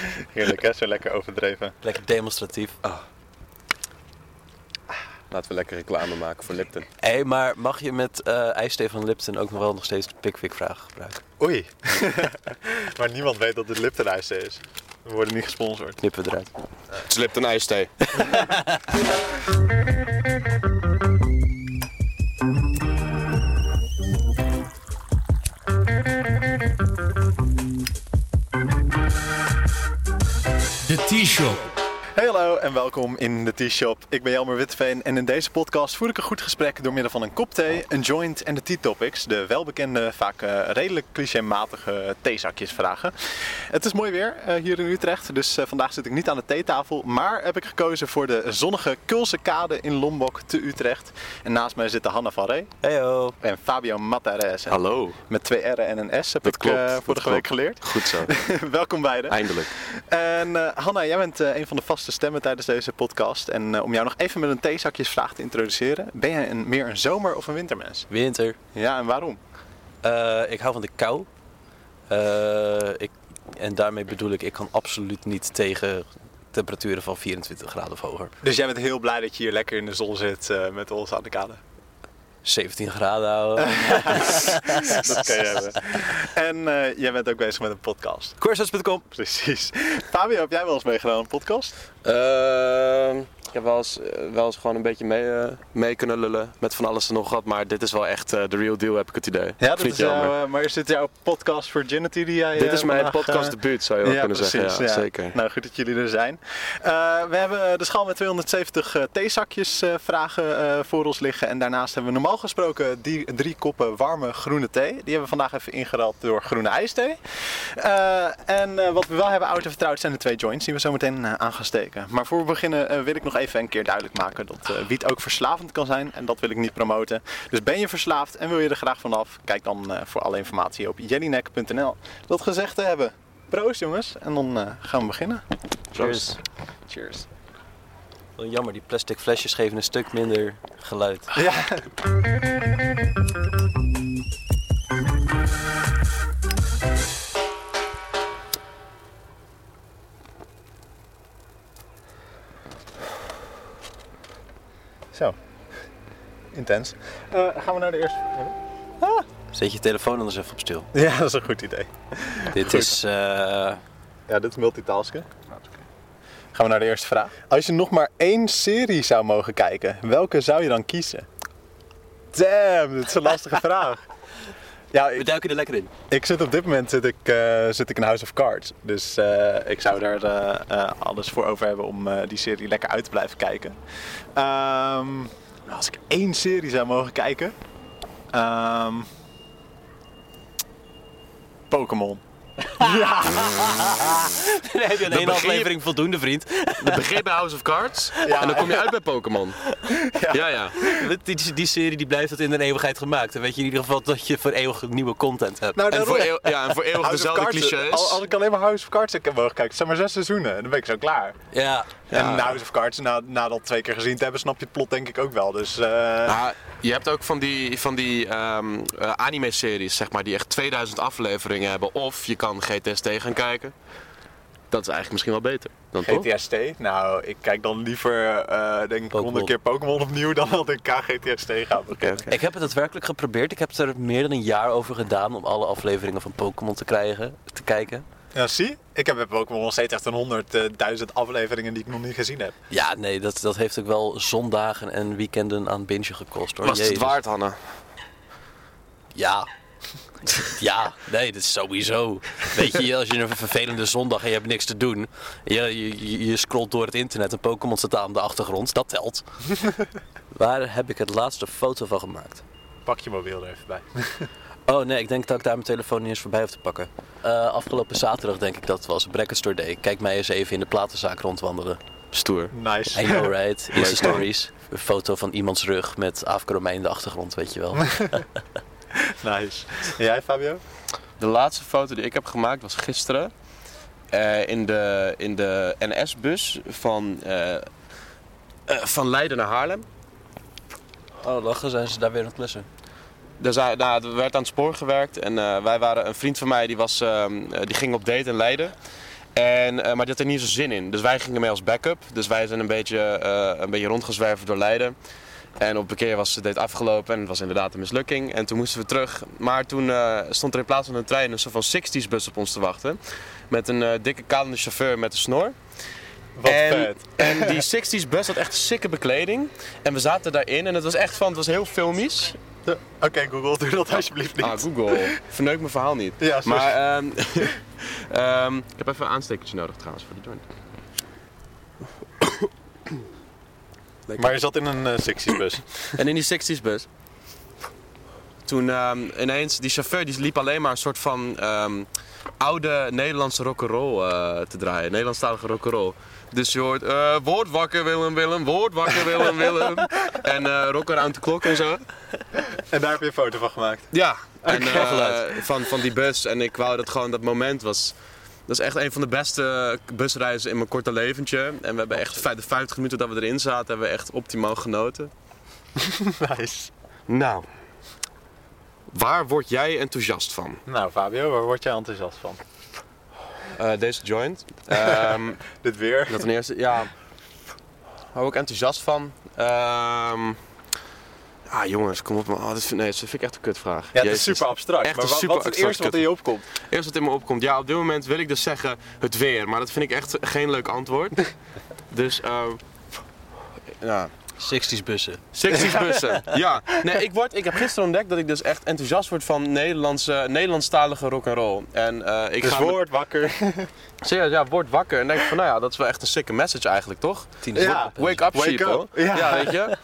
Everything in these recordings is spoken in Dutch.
Heerlijk hè, zo lekker overdreven. Lekker demonstratief. Laten we lekker reclame maken voor Lipton. Hé, maar mag je met eh ijsthee van Lipton ook nog wel nog steeds de Pickwick vragen gebruiken? Oei. maar niemand weet dat dit Lipton ijsthee is. We worden niet gesponsord. Knippen we eruit. Het is Lipton ijsthee. De T-Shop. Hey hallo en welkom in de T-Shop. Ik ben Jelmer Witteveen en in deze podcast voer ik een goed gesprek door middel van een kop thee, een joint en de T-topics. De welbekende, vaak eh, redelijk clichématige theezakjesvragen. Het is mooi weer eh, hier in Utrecht, dus eh, vandaag zit ik niet aan de theetafel. Maar heb ik gekozen voor de zonnige Kulse Kade in Lombok te Utrecht. En naast mij zitten Hanna van Ree Heyo. en Fabio Matarese. Hallo. Met twee R'en en een S heb Dat ik klopt, dat vorige week klopt. geleerd. Goed zo. welkom beiden. Eindelijk. En eh, Hanna, jij bent eh, een van de vaste stemmen tijdens deze podcast. En eh, om jou nog even met een theezakjesvraag te introduceren. Ben jij een, meer een zomer- of een wintermens? Winter. Ja, en waarom? Eh, ik hou van de kou. Eh, ik, en daarmee bedoel ik, ik kan absoluut niet tegen temperaturen van 24 graden of hoger. Dus jij bent heel blij dat je hier lekker in de zon zit met ons aan de kade. 17 graden houden. dat kan je hebben. En eh, jij bent ook bezig met een podcast. Courses.com. Precies. Fabio, heb jij wel eens meegedaan aan een podcast? Ehm, ik heb wel eens, eh, wel eens gewoon een beetje mee, eh, mee kunnen lullen met van alles en nog wat. Maar dit is wel echt eh, de real deal, heb ik het idee. Ja, dat is jouw, maar is dit jouw podcast Virginity die jij Dit is mijn podcast debuut, zou je wel kunnen zeggen. Ja, ja. Zeker. Nou, goed dat jullie er zijn. Eh, we hebben de schaal met 270 eh, theezakjes eh, vragen eh, voor ons liggen. En daarnaast hebben we normaal gesproken die, drie koppen warme groene thee. Die hebben we vandaag even ingerald door groene ijsthee. Eh, en eh, wat we wel hebben oud en vertrouwd zijn de twee joints die we zo meteen eh, aan gaan steken. Maar voor we beginnen wil ik nog even een keer duidelijk maken dat wiet ook verslavend kan zijn. En dat wil ik niet promoten. Dus ben je verslaafd en wil je er graag vanaf? Kijk dan voor alle informatie op jellyneck.nl. Dat gezegd te hebben. Proost jongens. En dan gaan we beginnen. Cheers. Cheers. Wel Jammer, die plastic flesjes geven een stuk minder geluid. Ja. Zo. Intens. Eh, gaan we naar de eerste hebben? Zet je telefoon anders even op stil. Ja, dat is een goed idee. Dit Goed. is... eh, Ja, dit is multitasken. Gaan we naar de eerste vraag. Als je nog maar één serie zou mogen kijken, welke zou je dan kiezen? Damn, dit is een lastige vraag. Ja, we ik, duiken er lekker in. ik zit op dit moment zit ik, eh, zit ik in House of Cards. Dus eh, ik zou daar eh, alles voor over hebben om die serie lekker uit te blijven kijken. Ehm, als ik één serie zou mogen kijken. ehm, Pokémon. Dan heb je in één begin aflevering voldoende, vriend. Het begint bij House of Cards Ja. en dan kom je uit bij Pokémon. Ja, ja. Die, die serie die blijft tot in de eeuwigheid gemaakt. Dan weet je in ieder geval dat je voor eeuwig nieuwe content hebt. Nou, En voor, eeuw- ja, en voor eeuwig House dezelfde Cards, clichés. Al, als ik alleen maar House of Cards heb mogen kijken, zeg maar zes seizoenen, dan ben ik zo klaar. Ja, En House of Cards, na, na dat twee keer gezien te hebben, snap je het plot denk ik ook wel. Dus eh, Ah, je hebt ook van die, van die ehm, eh, anime-series, zeg maar, die echt 2000 afleveringen hebben. Of je kan GTST gaan kijken. Dat is eigenlijk misschien wel beter. Dan toch? GTST, nou, ik kijk dan liever, eh, denk ik, honderd keer Pokémon opnieuw dan dat ik KGTST ga beginnen. ik heb het daadwerkelijk geprobeerd. Ik heb er meer dan een jaar over gedaan om alle afleveringen van Pokémon te krijgen, te kijken. Ja, zie? Ik heb bij Pokémon nog steeds echt een honderdduizend afleveringen die ik nog niet gezien heb. Ja, nee, dat, dat heeft ook wel zondagen en weekenden aan binge gekost hoor. Was het het waard, Hanna? Ja. Ja, nee, dat is sowieso. Weet je, als je een vervelende zondag en je hebt niks te doen. Je, je, je scrolt door het internet en Pokémon staat aan de achtergrond. Dat telt. Waar heb ik het laatste foto van gemaakt? Pak je mobiel er even bij. Oh nee, ik denk dat ik daar mijn telefoon niet eens voorbij hoef te pakken. Eh, afgelopen zaterdag denk ik dat het was. Bracket Store Day. Kijk mij eens even in de platenzaak rondwandelen. Stoer. Nice. I know right. Insta stories. Een foto van iemands rug met Afro Romein in de achtergrond, weet je wel. nice. En jij, Fabio? De laatste foto die ik heb gemaakt was gisteren. eh, in de, in de NS-bus van, eh, eh, van Leiden naar Haarlem. Oh, lachen zijn ze daar weer aan het klussen. Daar zijn, nou, er werd aan het spoor gewerkt en eh, wij waren een vriend van mij die, was, ehm, eh, die ging op date in Leiden. En, eh, maar die had er niet zo zin in. Dus wij gingen mee als backup. Dus wij zijn een beetje, eh, een beetje rondgezwerven door Leiden. En op een keer was het date afgelopen en het was inderdaad een mislukking. En toen moesten we terug. Maar toen eh, stond er in plaats van een trein een soort van 60s bus op ons te wachten. Met een eh, dikke kalende chauffeur met een snor. Wat en, vet. en die 60s bus had echt sikke bekleding. En we zaten daarin en het was echt van, het was heel filmisch. Oké, Google, doe dat alsjeblieft niet. Ah, Google. Verneuk mijn verhaal niet. Ja, sorry. maar ehm, ehm, ik heb even een aanstekertje nodig trouwens voor de joint. Maar je zat in een uh, 60s bus. En in die 60s bus. Toen ehm, ineens, die chauffeur die liep alleen maar een soort van ehm, oude Nederlandse rock'n'roll eh te draaien. Nederlandstalige rock'n'roll. Dus je hoort, eh word wakker Willem Willem, word wakker Willem Willem. en eh rock around the clock en zo. En daar heb je een foto van gemaakt. Ja, en, Oké. eh, van, van die bus. En ik wou dat gewoon dat moment was. Dat is echt een van de beste busreizen in mijn korte leventje. En we hebben echt de 50 minuten dat we erin zaten, hebben we echt optimaal genoten. Nice. Nou, waar word jij enthousiast van? Nou, Fabio, waar word jij enthousiast van? Eh, deze joint. Ehm, Dit weer? dat ten eerste, ja. Waar word ik enthousiast van? Ehm ah, jongens, kom op. man. Oh, dit vind, nee, dat vind ik echt een kutvraag. Ja, het is super abstract. Echt maar super wat is het eerste wat in je opkomt? Eerst wat in me opkomt. Ja, op dit moment wil ik dus zeggen het weer. Maar dat vind ik echt geen leuk antwoord. dus, eh ja. 60s bussen. 60 bussen. Ja. Nee, ik, word, ik heb gisteren ontdekt dat ik dus echt enthousiast word van Nederlandse, Nederlandstalige rock'n'roll. En eh ik Dus ga... woord wakker. Serieus, ja, word wakker. En denk van, nou ja, dat is wel echt een sikke message eigenlijk, toch? Tien Ja. Wake up, Wake sheeple. up. Ja. weet je.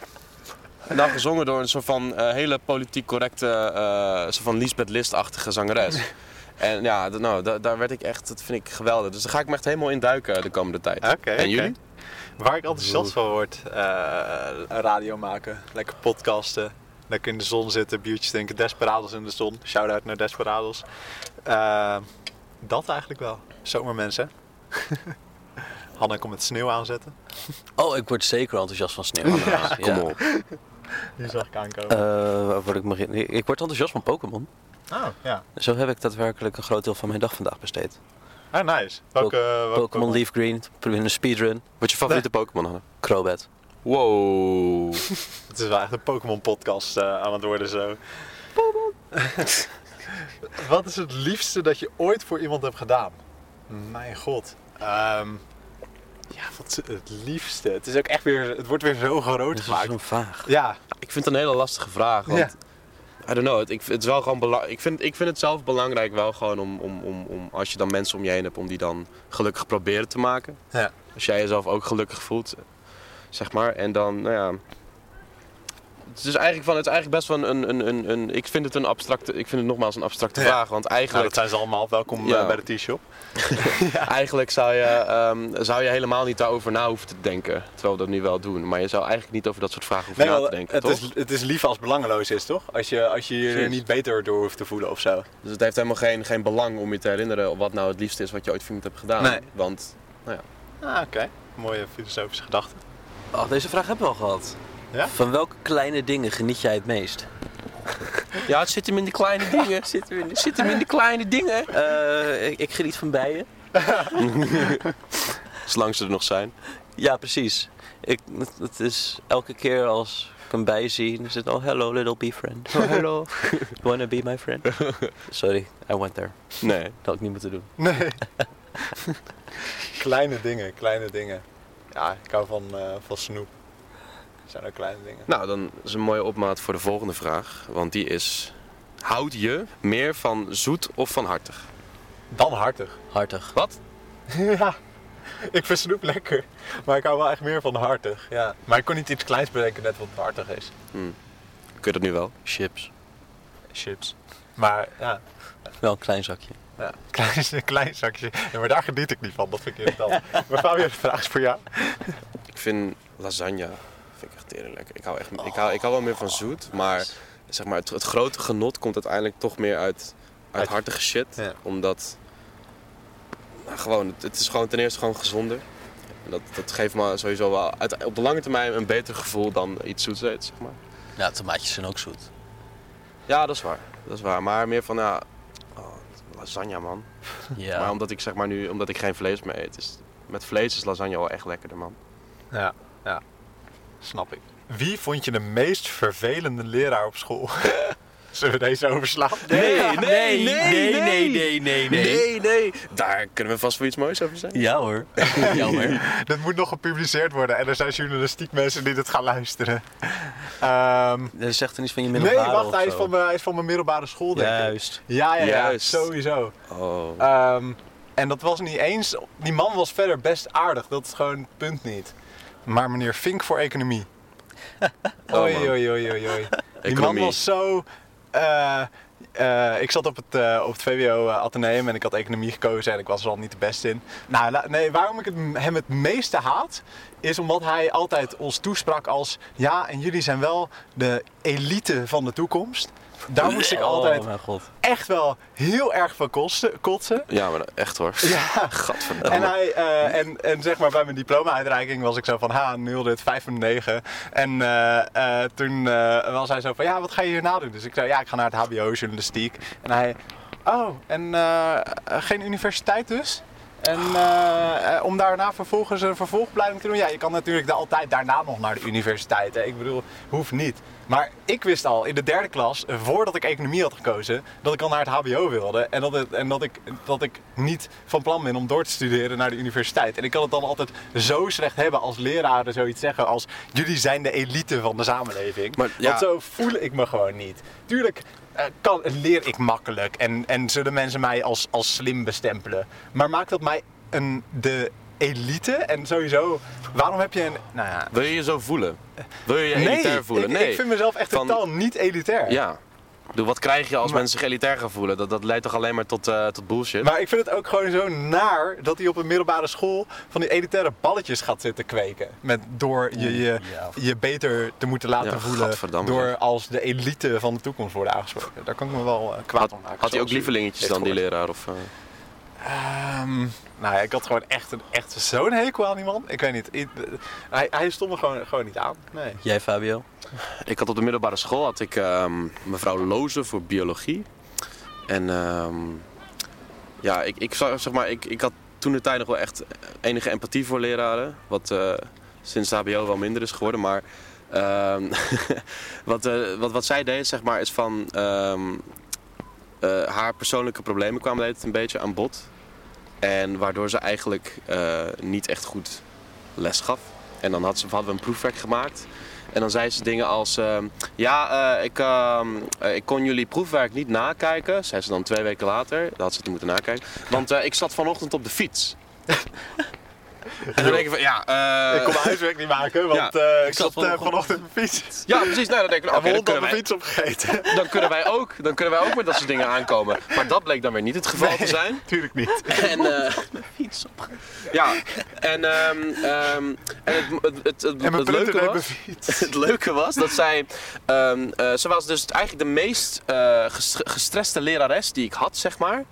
En dan gezongen door een soort van eh, hele politiek correcte, eh soort van Lisbeth List-achtige zangeres. En ja, nou, da- daar werd ik echt, dat vind ik geweldig. Dus daar ga ik me echt helemaal in duiken de komende tijd. Oké, en jullie? Waar ik enthousiast van word, eh, radio maken, lekker podcasten, lekker in de zon zitten, biertjes drinken, Desperados in de zon. Shout-out naar Desperados. Eh, dat eigenlijk wel. Zomermensen. Hanna komt met sneeuw aanzetten. Oh, ik word zeker enthousiast van sneeuw. Ja, Kom op. Die zag ik aankomen. Eh, word ik, me... ik word enthousiast van Pokémon. oh, ja. Zo heb ik daadwerkelijk een groot deel van mijn dag vandaag besteed. Ah, nice. Welke, welke Pokémon Leaf Green, probeer een speedrun, Wat je favoriete Pokémon hadden? Crobat. Wow. Het is wel echt een Pokémon podcast eh, aan het worden zo. Wat is het liefste dat je ooit voor iemand hebt gedaan? Mijn god. Ehm, ja, wat is het liefste? Het is ook echt weer, het wordt weer zo groot Dat is gemaakt. zo vaag. Ja, Ik vind het een hele lastige vraag. Want, Ja. I don't know. Het, ik, het is wel gewoon ik, vind, ik vind het zelf belangrijk wel gewoon om, om, om, om, als je dan mensen om je heen hebt, om die dan gelukkig proberen te maken. Ja. Als jij jezelf ook gelukkig voelt, zeg maar. En dan, nou ja. Het is eigenlijk, van, het is eigenlijk best wel een, een, een, een. Ik vind het een abstracte. Ik vind het nogmaals een abstracte Ja. vraag. Want nou, eigenlijk. dat zijn ze allemaal. Welkom Ja. eh, bij de T-shop. Eigenlijk zou je, ehm, zou je helemaal niet daarover na hoeven te denken. Terwijl we dat nu wel doen. Maar je zou eigenlijk niet over dat soort vragen hoeven Nee, na wel, te denken. het, toch? is, het is lief als belangeloos is, toch? Als je, als je niet beter door hoeft te voelen of zo. Dus het heeft helemaal geen, geen belang om je te herinneren wat nou het liefste is wat je ooit voor iemand hebt gedaan. Nee. Want Ah, oké. Mooie filosofische gedachte. Oh, deze vraag hebben we al gehad. Ja? Van welke kleine dingen geniet jij het meest? ja, het zit hem in die kleine dingen. zit, hem in, zit hem in die kleine dingen. Eh, ik, ik geniet van bijen. Zolang ze er nog zijn. Ja, precies. Ik, het, het is elke keer als ik een bij zie, dan het oh hello little bee friend. Oh hello, wanna be my friend? Sorry, I went there. Nee. Dat had ik niet moeten doen. Nee. kleine dingen, kleine dingen. Ja, ik hou van, eh, van snoep. Zijn ook kleine dingen. Nou, dan is een mooie opmaat voor de volgende vraag. Want die is... Houd je meer van zoet of van hartig? Dan hartig. Hartig. Wat? ja, ik vind snoep lekker. Maar ik hou wel echt meer van hartig. Ja. Maar ik kon niet iets kleins bedenken net wat hartig is. Kun je dat nu wel? Chips. Chips. Maar ja, Wel een klein zakje. ja. Klein, een klein zakje. Ja, maar daar geniet ik niet van. Dat vind ik irritant. maar Fabio, de vraag is voor jou. Ik vind lasagne tering lekker. Ik hou, echt, ik, hou, ik hou wel meer van zoet, maar zeg maar, het, het grote genot komt uiteindelijk toch meer uit, uit hartige shit. Ja. Omdat nou, gewoon, het, het is gewoon ten eerste gewoon gezonder. En dat, dat geeft me sowieso wel uit, op de lange termijn een beter gevoel dan iets zoets eet, zeg maar. Ja, tomaatjes zijn ook zoet. Ja, dat is waar. Dat is waar. Maar meer van, ja, oh, lasagne, man. Ja. Maar omdat ik zeg maar nu, omdat ik geen vlees meer eet, is met vlees is lasagne wel echt lekkerder, man. Ja, ja. Snap ik. Wie vond je de meest vervelende leraar op school? Zullen we deze overslaan? Nee, nee, nee, nee, nee, nee, nee. nee, nee. Daar kunnen we vast wel iets moois over zeggen. Ja hoor. Jammer. Dat moet nog gepubliceerd worden en er zijn journalistiek mensen die dit gaan luisteren. Ehm, Dat zegt er iets van je nee, middelbare wacht, of hij is, van mijn, hij is van mijn middelbare school, denk ik. Juist. Ja, ja, ja, Juist. sowieso. Oh. Ehm, en dat was niet eens... Die man was verder best aardig, dat is gewoon het punt niet. Maar meneer Fink voor economie. Oei, oei, oei, oei, oei. Die man was zo... eh, eh, ik zat op het, eh, op het VWO eh, Atheneum en ik had economie gekozen en ik was er al niet de beste in. Nou, nee, waarom ik het, hem het meeste haat, is omdat hij altijd ons toesprak als... Ja, en jullie zijn wel de elite van de toekomst. Daar moest ik altijd Oh god. echt wel heel erg van kotsen. kotsen. Ja, maar echt hoor. Ja. Gadverdamme. En, hij, eh, en, en zeg maar bij mijn diploma-uitreiking was ik zo van, ha, 0 dit 5 van 9. En eh, eh, toen was hij zo van, ja, wat ga je hierna doen? Dus ik zei, ja, ik ga naar het HBO, journalistiek. En hij, oh, en geen universiteit dus? En eh, eh, om daarna vervolgens een vervolgopleiding te doen? Ja, je kan natuurlijk da- altijd daarna nog naar de universiteit. Hè. Ik bedoel, hoeft niet. Maar ik wist al in de derde klas, eh, voordat ik economie had gekozen, dat ik al naar het HBO wilde. En, dat, het, en dat, ik, dat ik niet van plan ben om door te studeren naar de universiteit. En ik kan het dan altijd zo slecht hebben als leraren zoiets zeggen als jullie zijn de elite van de samenleving. Maar, ja. Want zo voel ik me gewoon niet. Tuurlijk kan, leer ik makkelijk en, en zullen mensen mij als, als slim bestempelen. Maar maakt dat mij een, de elite? En sowieso, waarom heb je een... Nou ja, Wil je je zo voelen? Wil je je elitair voelen? ik, nee. ik vind mezelf echt Van- totaal niet elitair. Ja. Bedoel, wat krijg je als Maar- mensen zich elitair gaan voelen? Dat, dat leidt toch alleen maar tot, eh, tot bullshit? Maar ik vind het ook gewoon zo naar dat hij op een middelbare school van die elitaire balletjes gaat zitten kweken. Met, door je, je, je beter te moeten laten Ja, voelen door als de elite van de toekomst worden aangesproken. Daar kan ik me wel eh, kwaad om maken. had hij ook lievelingetjes dan, die leraar? Of, eh? Ehm, nou ja, ik had gewoon echt, een, echt zo'n hekel aan die man. Ik weet niet. Hij, hij stond me gewoon, gewoon niet aan. Nee. Jij Fabio? Ik had op de middelbare school had ik ehm, mevrouw Loze voor biologie. En ehm, ja, ik, ik, zag- zeg maar, ik, ik had toen de tijd nog wel echt enige empathie voor leraren. Wat eh, sinds de HBO wel minder is geworden. Maar ehm, wat, eh, wat, wat zij deed, zeg maar, is van ehm, eh, haar persoonlijke problemen kwamen deed een beetje aan bod. En waardoor ze eigenlijk eh, niet echt goed les gaf. En dan had ze, hadden we een proefwerk gemaakt. En dan zei ze dingen als: ehm, Ja, eh, ik, ehm, eh, ik kon jullie proefwerk niet nakijken. Zei ze dan twee weken later. Dat had ze het moeten nakijken. Want ik zat vanochtend op de fiets. en dan denk ik van: Ja, eh, ik kon mijn huiswerk niet maken, want Ja, eh, ik zat zat eh, vanochtend- op de fiets. ja, precies. Nou, dan denk ik: Oké, mijn dan, kunnen wij, fiets opgegeten. dan, kunnen wij ook, dan kunnen wij ook met dat soort dingen aankomen. Maar dat bleek dan weer niet het geval te zijn. Tuurlijk niet. En, eh, ja, en, ehm, ehm, en het, het, het, het, En mijn het leuke was... mijn fiets. Het leuke was dat zij. ehm, eh, ze was dus eigenlijk de meest eh, ges- gestreste lerares die ik had, zeg maar.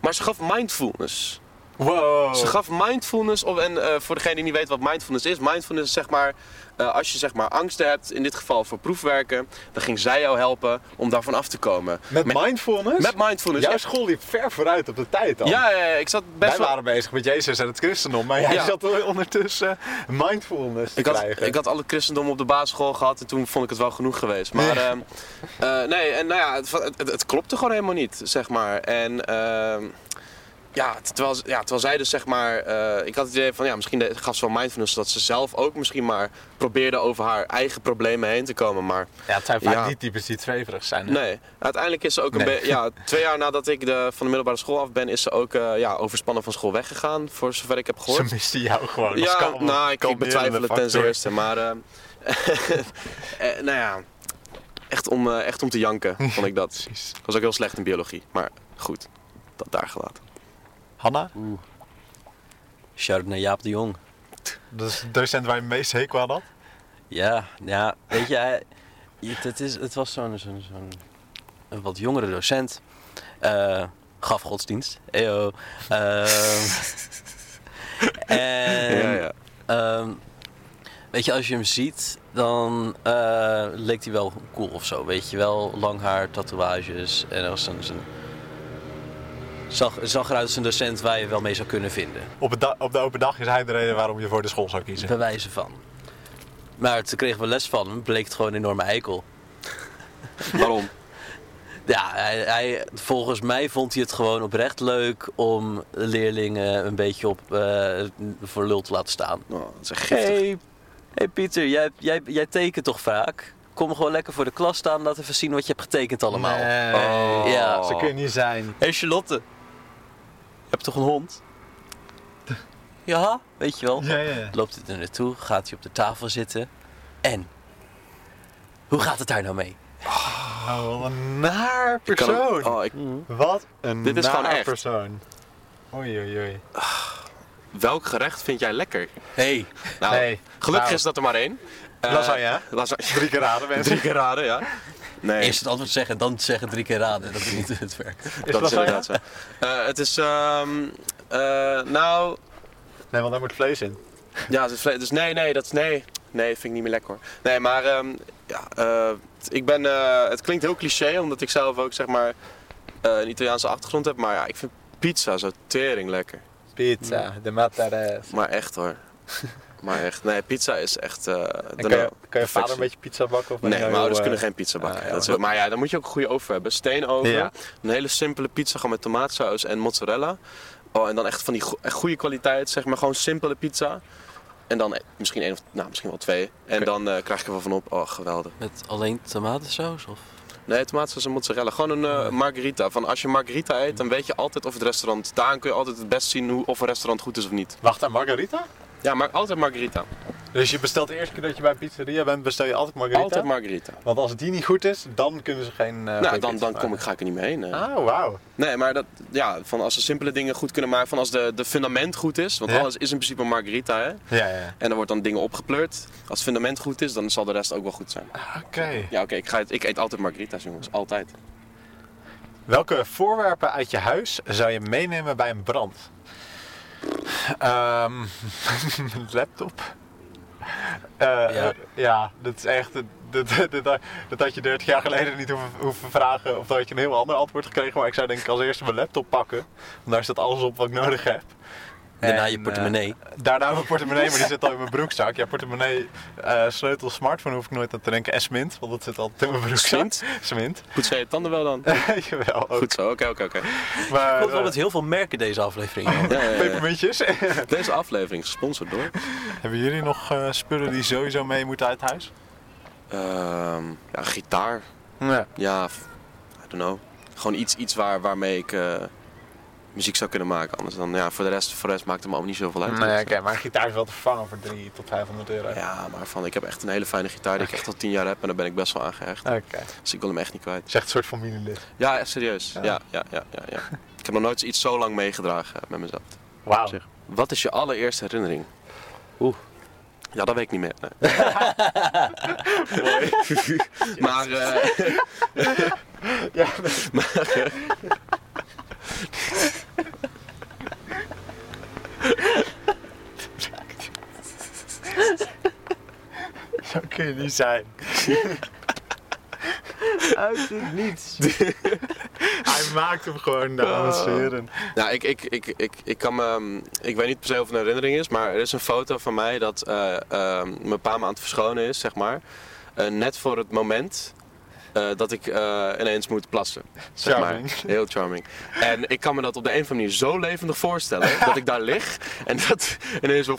Maar ze gaf mindfulness. Wow. Ze gaf mindfulness op. En eh, voor degene die niet weet wat mindfulness is, mindfulness is zeg maar. eh, als je zeg maar angsten hebt, in dit geval voor proefwerken, dan ging zij jou helpen om daarvan af te komen. Met mindfulness? Met mindfulness. Jouw Ja, school liep ver vooruit op de tijd dan. ja, ja, ja, ik zat best Wij wel. waren bezig met Jezus en het christendom, maar jij Ja. zat er ondertussen mindfulness te Ik had, krijgen. ik had al het christendom op de basisschool gehad en toen vond ik het wel genoeg geweest. Maar ehm, eh, nee, en nou ja, het, het, het klopte gewoon helemaal niet, zeg maar. En ehm, ja, terwijl, ja, terwijl zij dus zeg maar, eh, ik had het idee van ja, misschien de- gaf ze wel mindfulness dat ze zelf ook misschien maar probeerde over haar eigen problemen heen te komen. Maar Ja, het zijn vaak Ja. die types die zweverig zijn. hè? nee, uiteindelijk is ze ook een Nee. ja, twee jaar nadat ik de, van de middelbare school af ben, is ze ook eh, ja, overspannen van school weggegaan, voor zover ik heb gehoord. Ze misten jou gewoon. Ja, nou, ik, ik kalmerende betwijfel het ten zeerste. Maar, eh, eh, nou ja, echt om, echt om te janken vond ik dat. Was ook heel slecht in biologie. Maar goed, dat daar gelaten. Hanna, Shout naar Jaap de Jong. dat is de docent waar je het meest hekel aan had. Ja, ja, weet je, hij- het, is, het was zo'n zo'n zo'n een wat jongere docent. Eh, gaf godsdienst. Eyo. Ehm, en ja, ja. ehm, weet je, als je hem ziet, dan eh, leek hij wel cool of zo. Weet je wel, lang haar, tatoeages en was een, zijn Zag, zag eruit als een docent waar je wel mee zou kunnen vinden. Op, het da- op de open dag is hij de reden waarom je voor de school zou kiezen. Bij wijze van. Maar toen kregen we les van hem, bleek het gewoon een enorme eikel. Waarom? Ja, hij, hij- volgens mij vond hij het gewoon oprecht leuk om leerlingen een beetje op, eh, voor lul te laten staan. Oh, dat is echt giftig. Hey, hey Pieter, jij, jij, jij tekent toch vaak? Kom gewoon lekker voor de klas staan, laat even zien wat je hebt getekend allemaal. Nee, Oh. Ja. zo kun je niet zijn. Hé Charlotte, hebt toch een hond? Ja, weet je wel. Ja, ja. Loopt hij er naartoe, gaat hij op de tafel zitten. En? Hoe gaat het daar nou mee? Oh, wat een naar Ik kan hem- persoon. oh, ik, Wat een Dit is naar gewoon echt. persoon. Oei, oei, oei. welk gerecht vind jij lekker? Hey, Nou, Nee, gelukkig nou. is dat er maar één. Eh, Lasagne, hè? lasagne. Drie keer raden, mensen. Drie keer raden, ja. Nee, eerst het antwoord zeggen, dan zeggen drie keer raden. Dat is niet het werk. Is dat is inderdaad zo. Eh, het is, ehm, eh, nou, Nee, want daar moet vlees in. ja, het is vle- dus nee, nee, dat is, nee, nee, vind ik niet meer lekker hoor. Nee, maar, ehm, ja, eh, ik ben, eh, het klinkt heel cliché, omdat ik zelf ook, zeg maar, eh, een Italiaanse achtergrond heb. Maar ja, ik vind pizza zo tering lekker. Pizza, de mozzarella. Maar echt hoor. Maar echt, nee, pizza is echt... eh, En de kan je, kan je vader een beetje pizza bakken? Of Nee, je mijn ouders eh, kunnen geen pizza bakken. ah, ja, dat is, maar- ja, dan moet je ook een goede oven hebben. Steenoven, Ja. een hele simpele pizza gewoon met tomaatsaus en mozzarella. Oh, en dan echt van die go- echt goede kwaliteit, zeg maar gewoon simpele pizza. En dan eh, misschien één of, nou, misschien wel twee. En dan eh, krijg ik er wel van op. Oh, geweldig. Met alleen tomatensaus? Of? Nee, tomaatsaus en mozzarella. Gewoon een eh, margarita. Van als je margarita eet, dan weet je altijd of het restaurant... Daaraan kun je altijd het best zien hoe, of een restaurant goed is of niet. Wacht, een margarita? Ja, maar altijd margarita. Dus je bestelt de eerste keer dat je bij een pizzeria bent, bestel je altijd margarita? Altijd margarita. Want als die niet goed is, dan kunnen ze geen. eh, nou, dan, dan kom ik, ga ik er niet mee heen. eh. Ah, wauw. Nee, maar dat, ja, van als ze simpele dingen goed kunnen maken, van als de, de fundament goed is, want Ja. alles is in principe een margarita, hè? Ja, ja. En er wordt dan dingen opgepleurd. Als het fundament goed is, dan zal de rest ook wel goed zijn. Oké. Ja, oké, ik, ik eet altijd margarita's, jongens. Altijd. Welke voorwerpen uit je huis zou je meenemen bij een brand? Ehm een laptop. Eh, Ja. ja. dat is echt. Dat, dat, dat, dat had je 30 jaar geleden niet hoeven, hoeven vragen. Of dan had je een heel ander antwoord gekregen. Maar ik zou denk ik als eerste mijn laptop pakken. Want daar staat alles op wat ik nodig heb. Daarna En, je portemonnee. eh, daarna mijn portemonnee, maar die zit al in mijn broekzak. Ja, portemonnee, eh, sleutel, smartphone hoef ik nooit aan te denken. En smint, want dat zit altijd in mijn broekzak. Smint? Smint. Goed, zei je tanden wel dan? Jawel, ook. Goed zo, oké, oké, oké. Maar, Ik wel eh, met heel veel merken deze aflevering. Ja, ja, ja. pepermuntjes. Deze aflevering is gesponsord door. Hebben jullie nog spullen die sowieso mee moeten uit huis? Ehm, ja, gitaar. Ja. Ja, I don't know. Gewoon iets, iets waar, waarmee ik muziek zou kunnen maken. Anders dan, ja, voor de rest, voor de rest maakt het me allemaal niet zoveel uit. Nee, oké, maar een gitaar is wel te vervangen voor 3 tot 500 euro. Ja, maar van, ik heb echt een hele fijne gitaar die ik echt al tien jaar heb en daar ben ik best wel aan gehecht. Oké. Dus ik wil hem echt niet kwijt. Het is echt een soort familielid. Ja, echt serieus. Ja. Ja, ja, ja, ja, ja. Ik heb nog nooit iets zo lang meegedragen met mezelf. Wauw. Wat is je allereerste herinnering? Oeh. Ja, dat weet ik niet meer. Nee. maar, eh, Ja, Zo kun je niet zijn. Uit het niets. Hij maakt hem gewoon, dames en heren. nou, ik, ik, ik, ik, ik kan me, ik weet niet per se of het een herinnering is, maar er is een foto van mij dat eh, eh, mijn pa me aan het verschonen is, zeg maar. Eh, net voor het moment dat ik eh, ineens moet plassen. Zeg Charming. Maar. Heel charming. En ik kan me dat op de een of andere manier zo levendig voorstellen dat ik daar lig en dat ineens zo.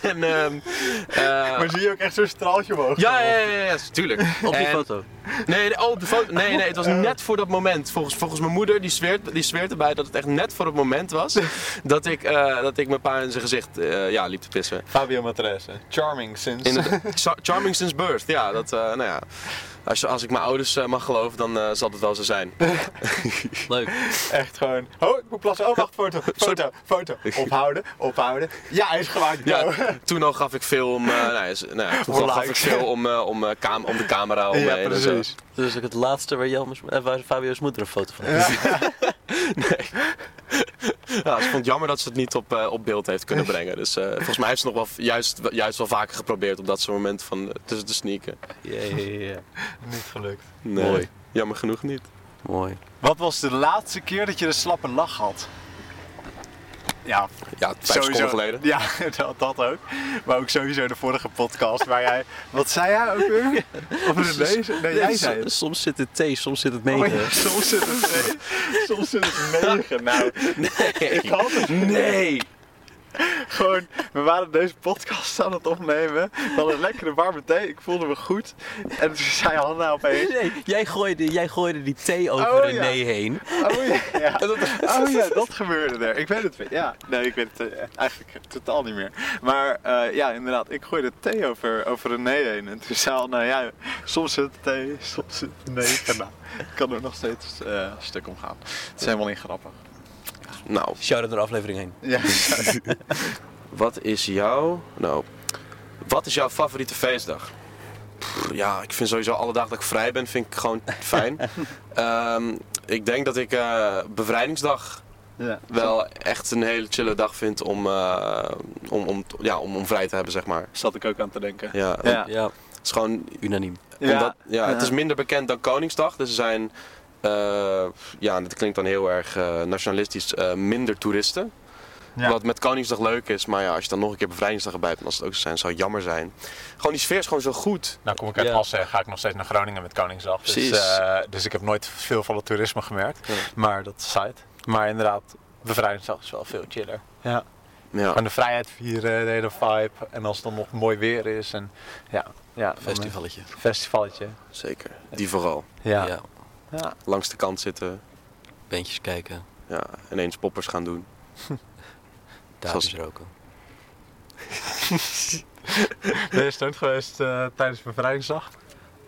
en, ehm, eh, Maar zie je ook echt zo'n straaltje omhoog? ja, ja, ja, ja, tuurlijk. Op die En- foto. Nee, nee, oh, de foto, nee, nee, het was net voor dat moment. Volgens, volgens mijn moeder, die zweert, die zweert erbij dat het echt net voor het moment was dat ik, eh, dat ik mijn pa in zijn gezicht eh, ja, liep te pissen. Fabio Matrese. Charming sinds... In, Char- charming since birth, ja. Dat, eh, nou ja. Als, als ik mijn ouders eh, mag geloven, dan eh, zal het wel zo zijn. Leuk. Echt gewoon. Oh, ik moet plassen. Oh, wacht, foto. Foto, foto. Ophouden, ophouden. Ja, hij is gemaakt. Ja, toen al gaf ik veel om, eh, nou, nou ja, toen al gaf ik veel om, eh, om, eh, kam- om de camera om Ja, en zo. precies. Dus ook het laatste waar, Jelmers, waar Fabio's moeder een foto van heeft. Ja, ze vond het jammer dat ze het niet op, eh, op beeld heeft kunnen brengen. Dus eh, volgens mij heeft ze nog wel, juist, juist wel vaker geprobeerd op dat soort momenten van eh, tussen te sneaken. Ja, ja, ja, ja. Niet gelukt. Nee, Mooi. jammer genoeg niet. Mooi. Wat was de laatste keer dat je een slappe lach had? Ja, Ja, vijf seconden geleden. Ja, dat, dat ook. Maar ook sowieso de vorige podcast waar jij... Wat zei jij ook weer? Of René? Nee, jij zei het. Soms zit het T, soms zit het Oh, 9. ja, soms zit het nee, soms zit het negen. Nou, ik had het Nee! gewoon. We waren deze podcast aan het opnemen. We hadden een lekkere warme thee. Ik voelde me goed. En toen zei Hanna opeens. Nee, jij gooide, jij gooide die thee over Oh, René ja. heen. Oh ja, ja. oh ja, dat gebeurde er. Ik weet het weer. Ja, nee, ik weet het eh, eigenlijk totaal niet meer. Maar eh, ja, inderdaad, ik gooide thee over, over René heen. En toen zei nou ja, soms zit het thee, soms zit het nee. En nou, ik kan er nog steeds een stuk om gaan. Het is helemaal niet grappig. Nou, Shout out naar de aflevering heen. Ja, wat is jouw... Nou, wat is jouw favoriete feestdag? Pff, ja, ik vind sowieso alle dagen dat ik vrij ben, vind ik gewoon fijn. Ehm, ik denk dat ik eh, bevrijdingsdag ja. wel echt een hele chille dag vind om, eh, om, om, ja, om, om vrij te hebben, zeg maar. Zat ik ook aan te denken. Ja, Ja. Ja, Het is gewoon unaniem. Ja. Omdat, ja, het is minder bekend dan Koningsdag. Dus er zijn, eh, ja, dat klinkt dan heel erg eh, nationalistisch, eh, minder toeristen. Ja. Wat met Koningsdag leuk is, maar ja, als je dan nog een keer bevrijdingsdag erbij hebt, dan als het ook zo zijn, zou het jammer zijn. Gewoon die sfeer is gewoon zo goed. Nou kom ik uit Ja. Assen, ga ik nog steeds naar Groningen met Koningsdag. Dus, Precies. eh, dus ik heb nooit veel van het toerisme gemerkt. Ja. Maar dat is site. Maar inderdaad, bevrijdingsdag is wel veel chiller. Ja. Ja, Gewoon de vrijheid vieren, de hele vibe. En als het dan nog mooi weer is. En ja, ja Festivalletje. Festivalletje. zeker. Die vooral. Ja. Ja. Ja. Langs de kant zitten, Bandjes kijken, ja, ineens poppers gaan doen. dames roken. Ben je stoned geweest eh, tijdens bevrijdingsdag,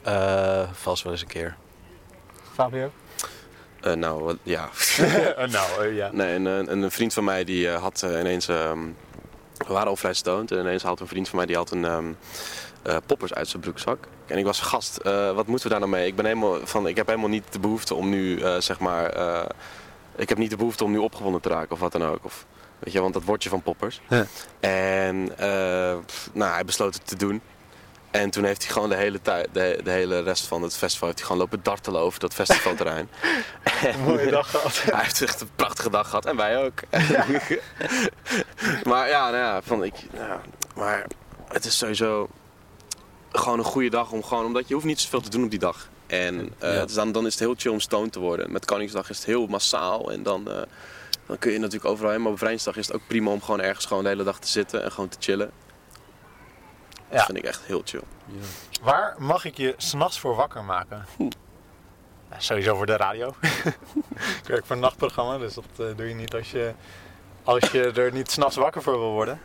Eh, vast wel eens een keer. Fabio? Eh, nou, ja. Eh, nou, ja. Nee, een, een, een vriend van mij die eh, had ineens. ehm, we waren al vrij stoned en ineens had een vriend van mij die had een ehm, eh, poppers uit zijn broekzak. En ik was gast, eh, wat moeten we daar nou mee? Ik ben helemaal van, ik heb helemaal niet de behoefte om nu eh, zeg maar. ik heb niet de behoefte om nu opgewonden te raken of wat dan ook. Of, weet je, want dat wordt je van poppers. Ja. En nou, hij besloot het te doen. En toen heeft hij gewoon de hele, tijd, de, de hele rest van het festival heeft hij gewoon lopen dartelen over dat festivalterrein. Mooie dag gehad. Hij heeft echt een prachtige dag gehad en wij ook. maar ja, nou ja, van ik, ja, maar het is sowieso gewoon een goede dag om gewoon, omdat je hoeft niet zoveel te doen op die dag. En eh, Ja. dan, dan is het heel chill om stoned te worden. Met Koningsdag is het heel massaal en dan, eh, dan kun je natuurlijk overal heen. Maar op Bevrijdingsdag is het ook prima om gewoon ergens gewoon de hele dag te zitten en gewoon te chillen. Dat Ja. vind ik echt heel chill. Waar mag ik je s'nachts voor wakker maken? Ja, sowieso voor de radio. ik werk voor een nachtprogramma, dus dat eh, doe je niet als je, als je er niet s'nachts wakker voor wil worden.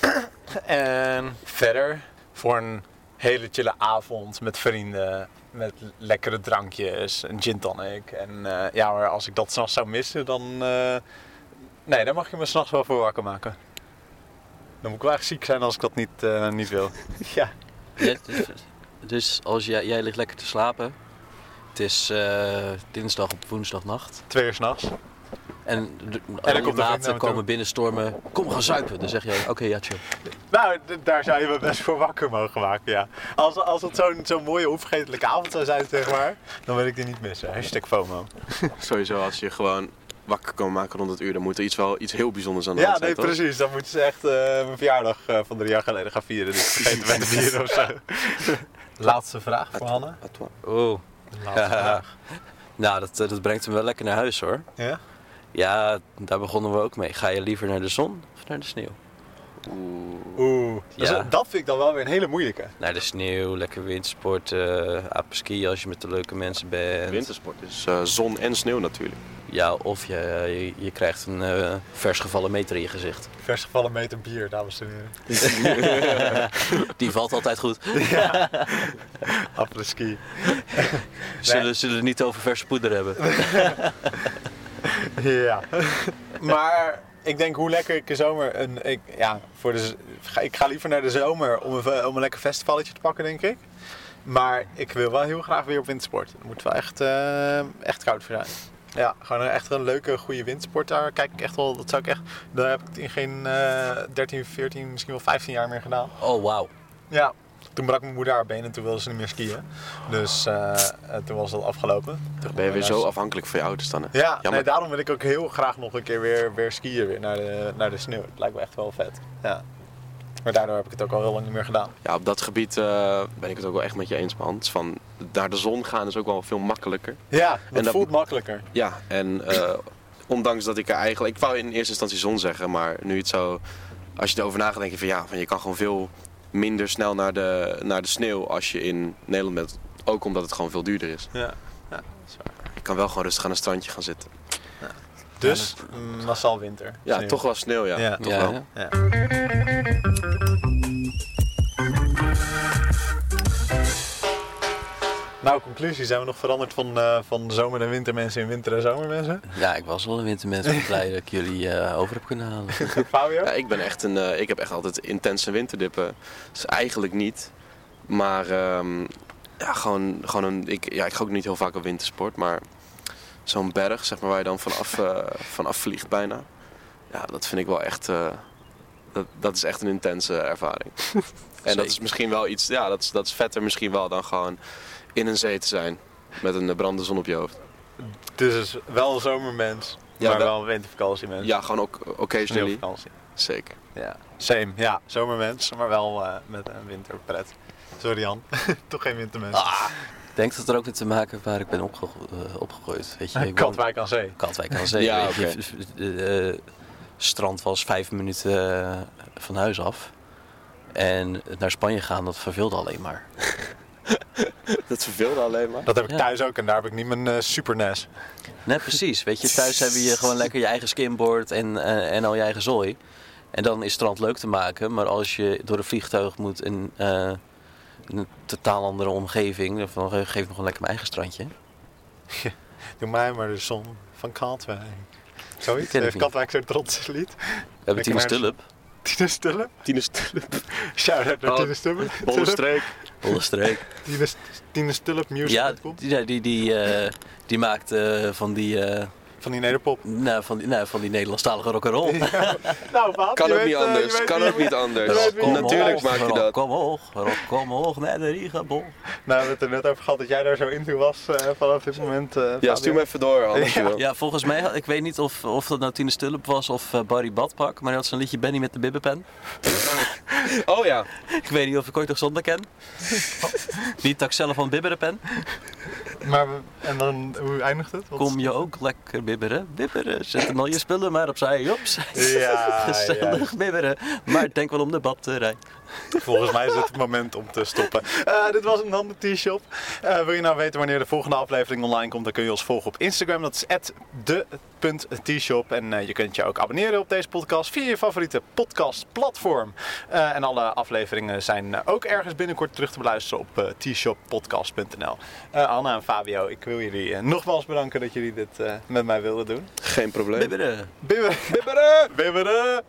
en verder voor een hele chille avond met vrienden, met lekkere drankjes, een gin tonic. En eh, ja, maar als ik dat s'nachts zou missen, dan... eh, nee, dan mag je me s'nachts wel voor wakker maken. Dan moet ik wel echt ziek zijn als ik dat niet, eh, niet wil. ja. Ja, dus, dus als jij, jij ligt lekker te slapen. Het is eh, dinsdag op woensdagnacht. Twee uur s'nachts. En maten me komen binnenstormen. Kom, gaan zuipen. Dan zeg jij, oké, ja, chill. Nou, daar zou je me best voor wakker mogen maken, ja. Als, als het zo'n zo'n mooie onvergetelijke avond zou zijn, zeg maar, dan wil ik die niet missen. Hashtag FOMO. Sowieso als je gewoon wakker kan maken rond het uur, dan moet er iets wel iets heel bijzonders aan de Ja, hand zijn, nee, toch? precies. Dan moeten ze echt eh, mijn verjaardag eh, van drie jaar geleden gaan vieren. Dus vergeten wij de vieren of zo. Laatste vraag voor Hanne. Oh. Laatste vraag. Nou, dat, eh, dat brengt hem wel lekker naar huis hoor. Ja? Ja, daar begonnen we ook mee. Ga je liever naar de zon of naar de sneeuw? Oeh. Dus, Ja. eh, dat vind ik dan wel weer een hele moeilijke. Naar de sneeuw, lekker windsporten, apenskiën als je met de leuke mensen bent. Wintersport is eh, zon en sneeuw natuurlijk. Ja, of je, je, je krijgt een eh, vers gevallen meter in je gezicht. Vers gevallen meter bier, dames en heren. Die valt altijd goed. Apres-ski. Zullen, zullen we het niet over verse poeder hebben? Ja. maar ik denk hoe lekker ik de zomer. Een, ik, ja, voor de, ik ga liever naar de zomer om een, om een lekker festivalletje te pakken, denk ik. Maar ik wil wel heel graag weer op wintersport. Het moet wel echt, eh, echt koud voor zijn. Ja, gewoon echt een leuke, goede wintersport. Daar kijk ik echt wel. Dat zou ik echt. Daar heb ik het in geen eh 13, 14, misschien wel 15 jaar meer gedaan. Oh, wauw. Ja. Toen brak mijn moeder haar been en toen wilde ze niet meer skiën. Dus eh, eh, toen was dat afgelopen. Dan ben je weer zo afhankelijk van je ouders dan. hè? Ja, Jammer. nee, daarom wil ik ook heel graag nog een keer weer, weer skiën weer naar de, naar de sneeuw. Het lijkt me echt wel vet. Ja. Maar daardoor heb ik het ook al heel lang niet meer gedaan. Ja, op dat gebied eh, ben ik het ook wel echt met je eens, man. Het Van naar de zon gaan is ook wel veel makkelijker. Ja, dat En dat- voelt makkelijker. Ja, en eh, ondanks dat ik er eigenlijk... Ik wou in eerste instantie zon zeggen, maar nu het zo... Als je erover nadenkt, denk je van ja, van je kan gewoon veel minder snel naar de, naar de sneeuw als je in Nederland bent. Ook omdat het gewoon veel duurder is. Ja. ja dat is waar. Je kan wel gewoon rustig aan een strandje gaan zitten. Dus massaal winter. Ja, Sneeuw. toch wel sneeuw, ja. Ja. Toch Ja, wel. ja. Ja. Nou, conclusie. Zijn we nog veranderd van, eh, van zomer- en wintermensen in winter- en zomermensen? Ja, ik was wel een wintermens. Ik ben blij dat ik jullie eh, over heb kunnen halen. Fabio? Ja, ik ben echt een. eh, ik heb echt altijd intense winterdippen. Dus eigenlijk niet. Maar ehm, ja, gewoon, gewoon een. Ik, ja, ik ga ook niet heel vaak op wintersport, maar zo'n berg, zeg maar, waar je dan vanaf, eh vanaf vliegt bijna. Ja, dat vind ik wel echt. eh, dat, dat is echt een intense ervaring. en dat is misschien wel iets. Ja, dat is, dat is vetter misschien wel dan gewoon in een zee te zijn. Met een brandende zon op je hoofd. Dus wel een zomermens, Ja, maar wel- wel een wintervakantiemens. Ja, gewoon ook occasionally. Zeker. Ja. Same, ja. Zomermens, maar wel eh, met een winterpret. Sorry Jan, toch geen wintermens. Ah, denk dat er ook mee te maken heeft waar ik ben opge eh, opgegroeid. Weet je, ik Katwijk aan zee. Katwijk aan zee. Ja, je. De, eh, strand was vijf minuten eh, van huis af. En naar Spanje gaan, dat verveelde alleen maar. Dat verveelde alleen maar. Dat heb ik Ja. thuis ook en daar heb ik niet mijn eh, Super NES. Net precies. Weet je, thuis heb je gewoon lekker je eigen skimboard en, en al je eigen zooi. En dan is strand leuk te maken. Maar als je door een vliegtuig moet eh, een totaal andere omgeving, dan geef ik nog een lekker mijn eigen strandje. Doe mij maar de zon van Katwijk. Zoiets? Heeft. Katwijk zo'n trots lied? We hebben de- Stulp, Tine? Tien is te- Shout-out naar Oh, Tine Stullen. Bolle streek. Bolle Streek. Tine, Tine Stullen Ja, music.com. die, die, die, eh, die maakt eh, van die, eh, Van die nederpop. nou, van die, nou, van die Nederlandstalige rock'n'roll. Nou, Paap, Kan je ook niet eh, je anders. Kan ook niet anders. Natuurlijk maak je dat. Kom hoog, kom hoog, naar de Riegabol. Nou, we hebben het er net over gehad dat jij daar zo into was eh, vanaf dit moment. eh, Ja, stuur me even door, anders Ja. Ja, volgens mij, ik weet niet of, of dat nou Tine Stulp was of Barry Badpak, maar hij had zo'n liedje Benny met de bibberpen. Oh ja. Ik weet niet of ik ooit nog zonder ken. niet dat ik zelf van bibberen ben. Maar we- en dan, hoe eindigt het? Wat- Kom je ook lekker bibberen? Bibberen, zet dan al je spullen maar opzij, opzij. Ja, Gezellig bibberen, maar denk wel om de batterij. Volgens mij is het het moment om te stoppen. Eh, dit was een handen T-shop. Eh, wil je nou weten wanneer de volgende aflevering online komt, dan kun je ons volgen op Instagram. Dat is de.tshop. En eh, je kunt je ook abonneren op deze podcast via je favoriete podcastplatform. Eh, en alle afleveringen zijn ook ergens binnenkort terug te beluisteren op tshoppodcast.nl. Eh, Anna en Fabio, ik wil jullie nogmaals bedanken dat jullie dit eh, met mij wilden doen. Geen probleem. Bibberen. Bibberen! Bibberen! Bibberen!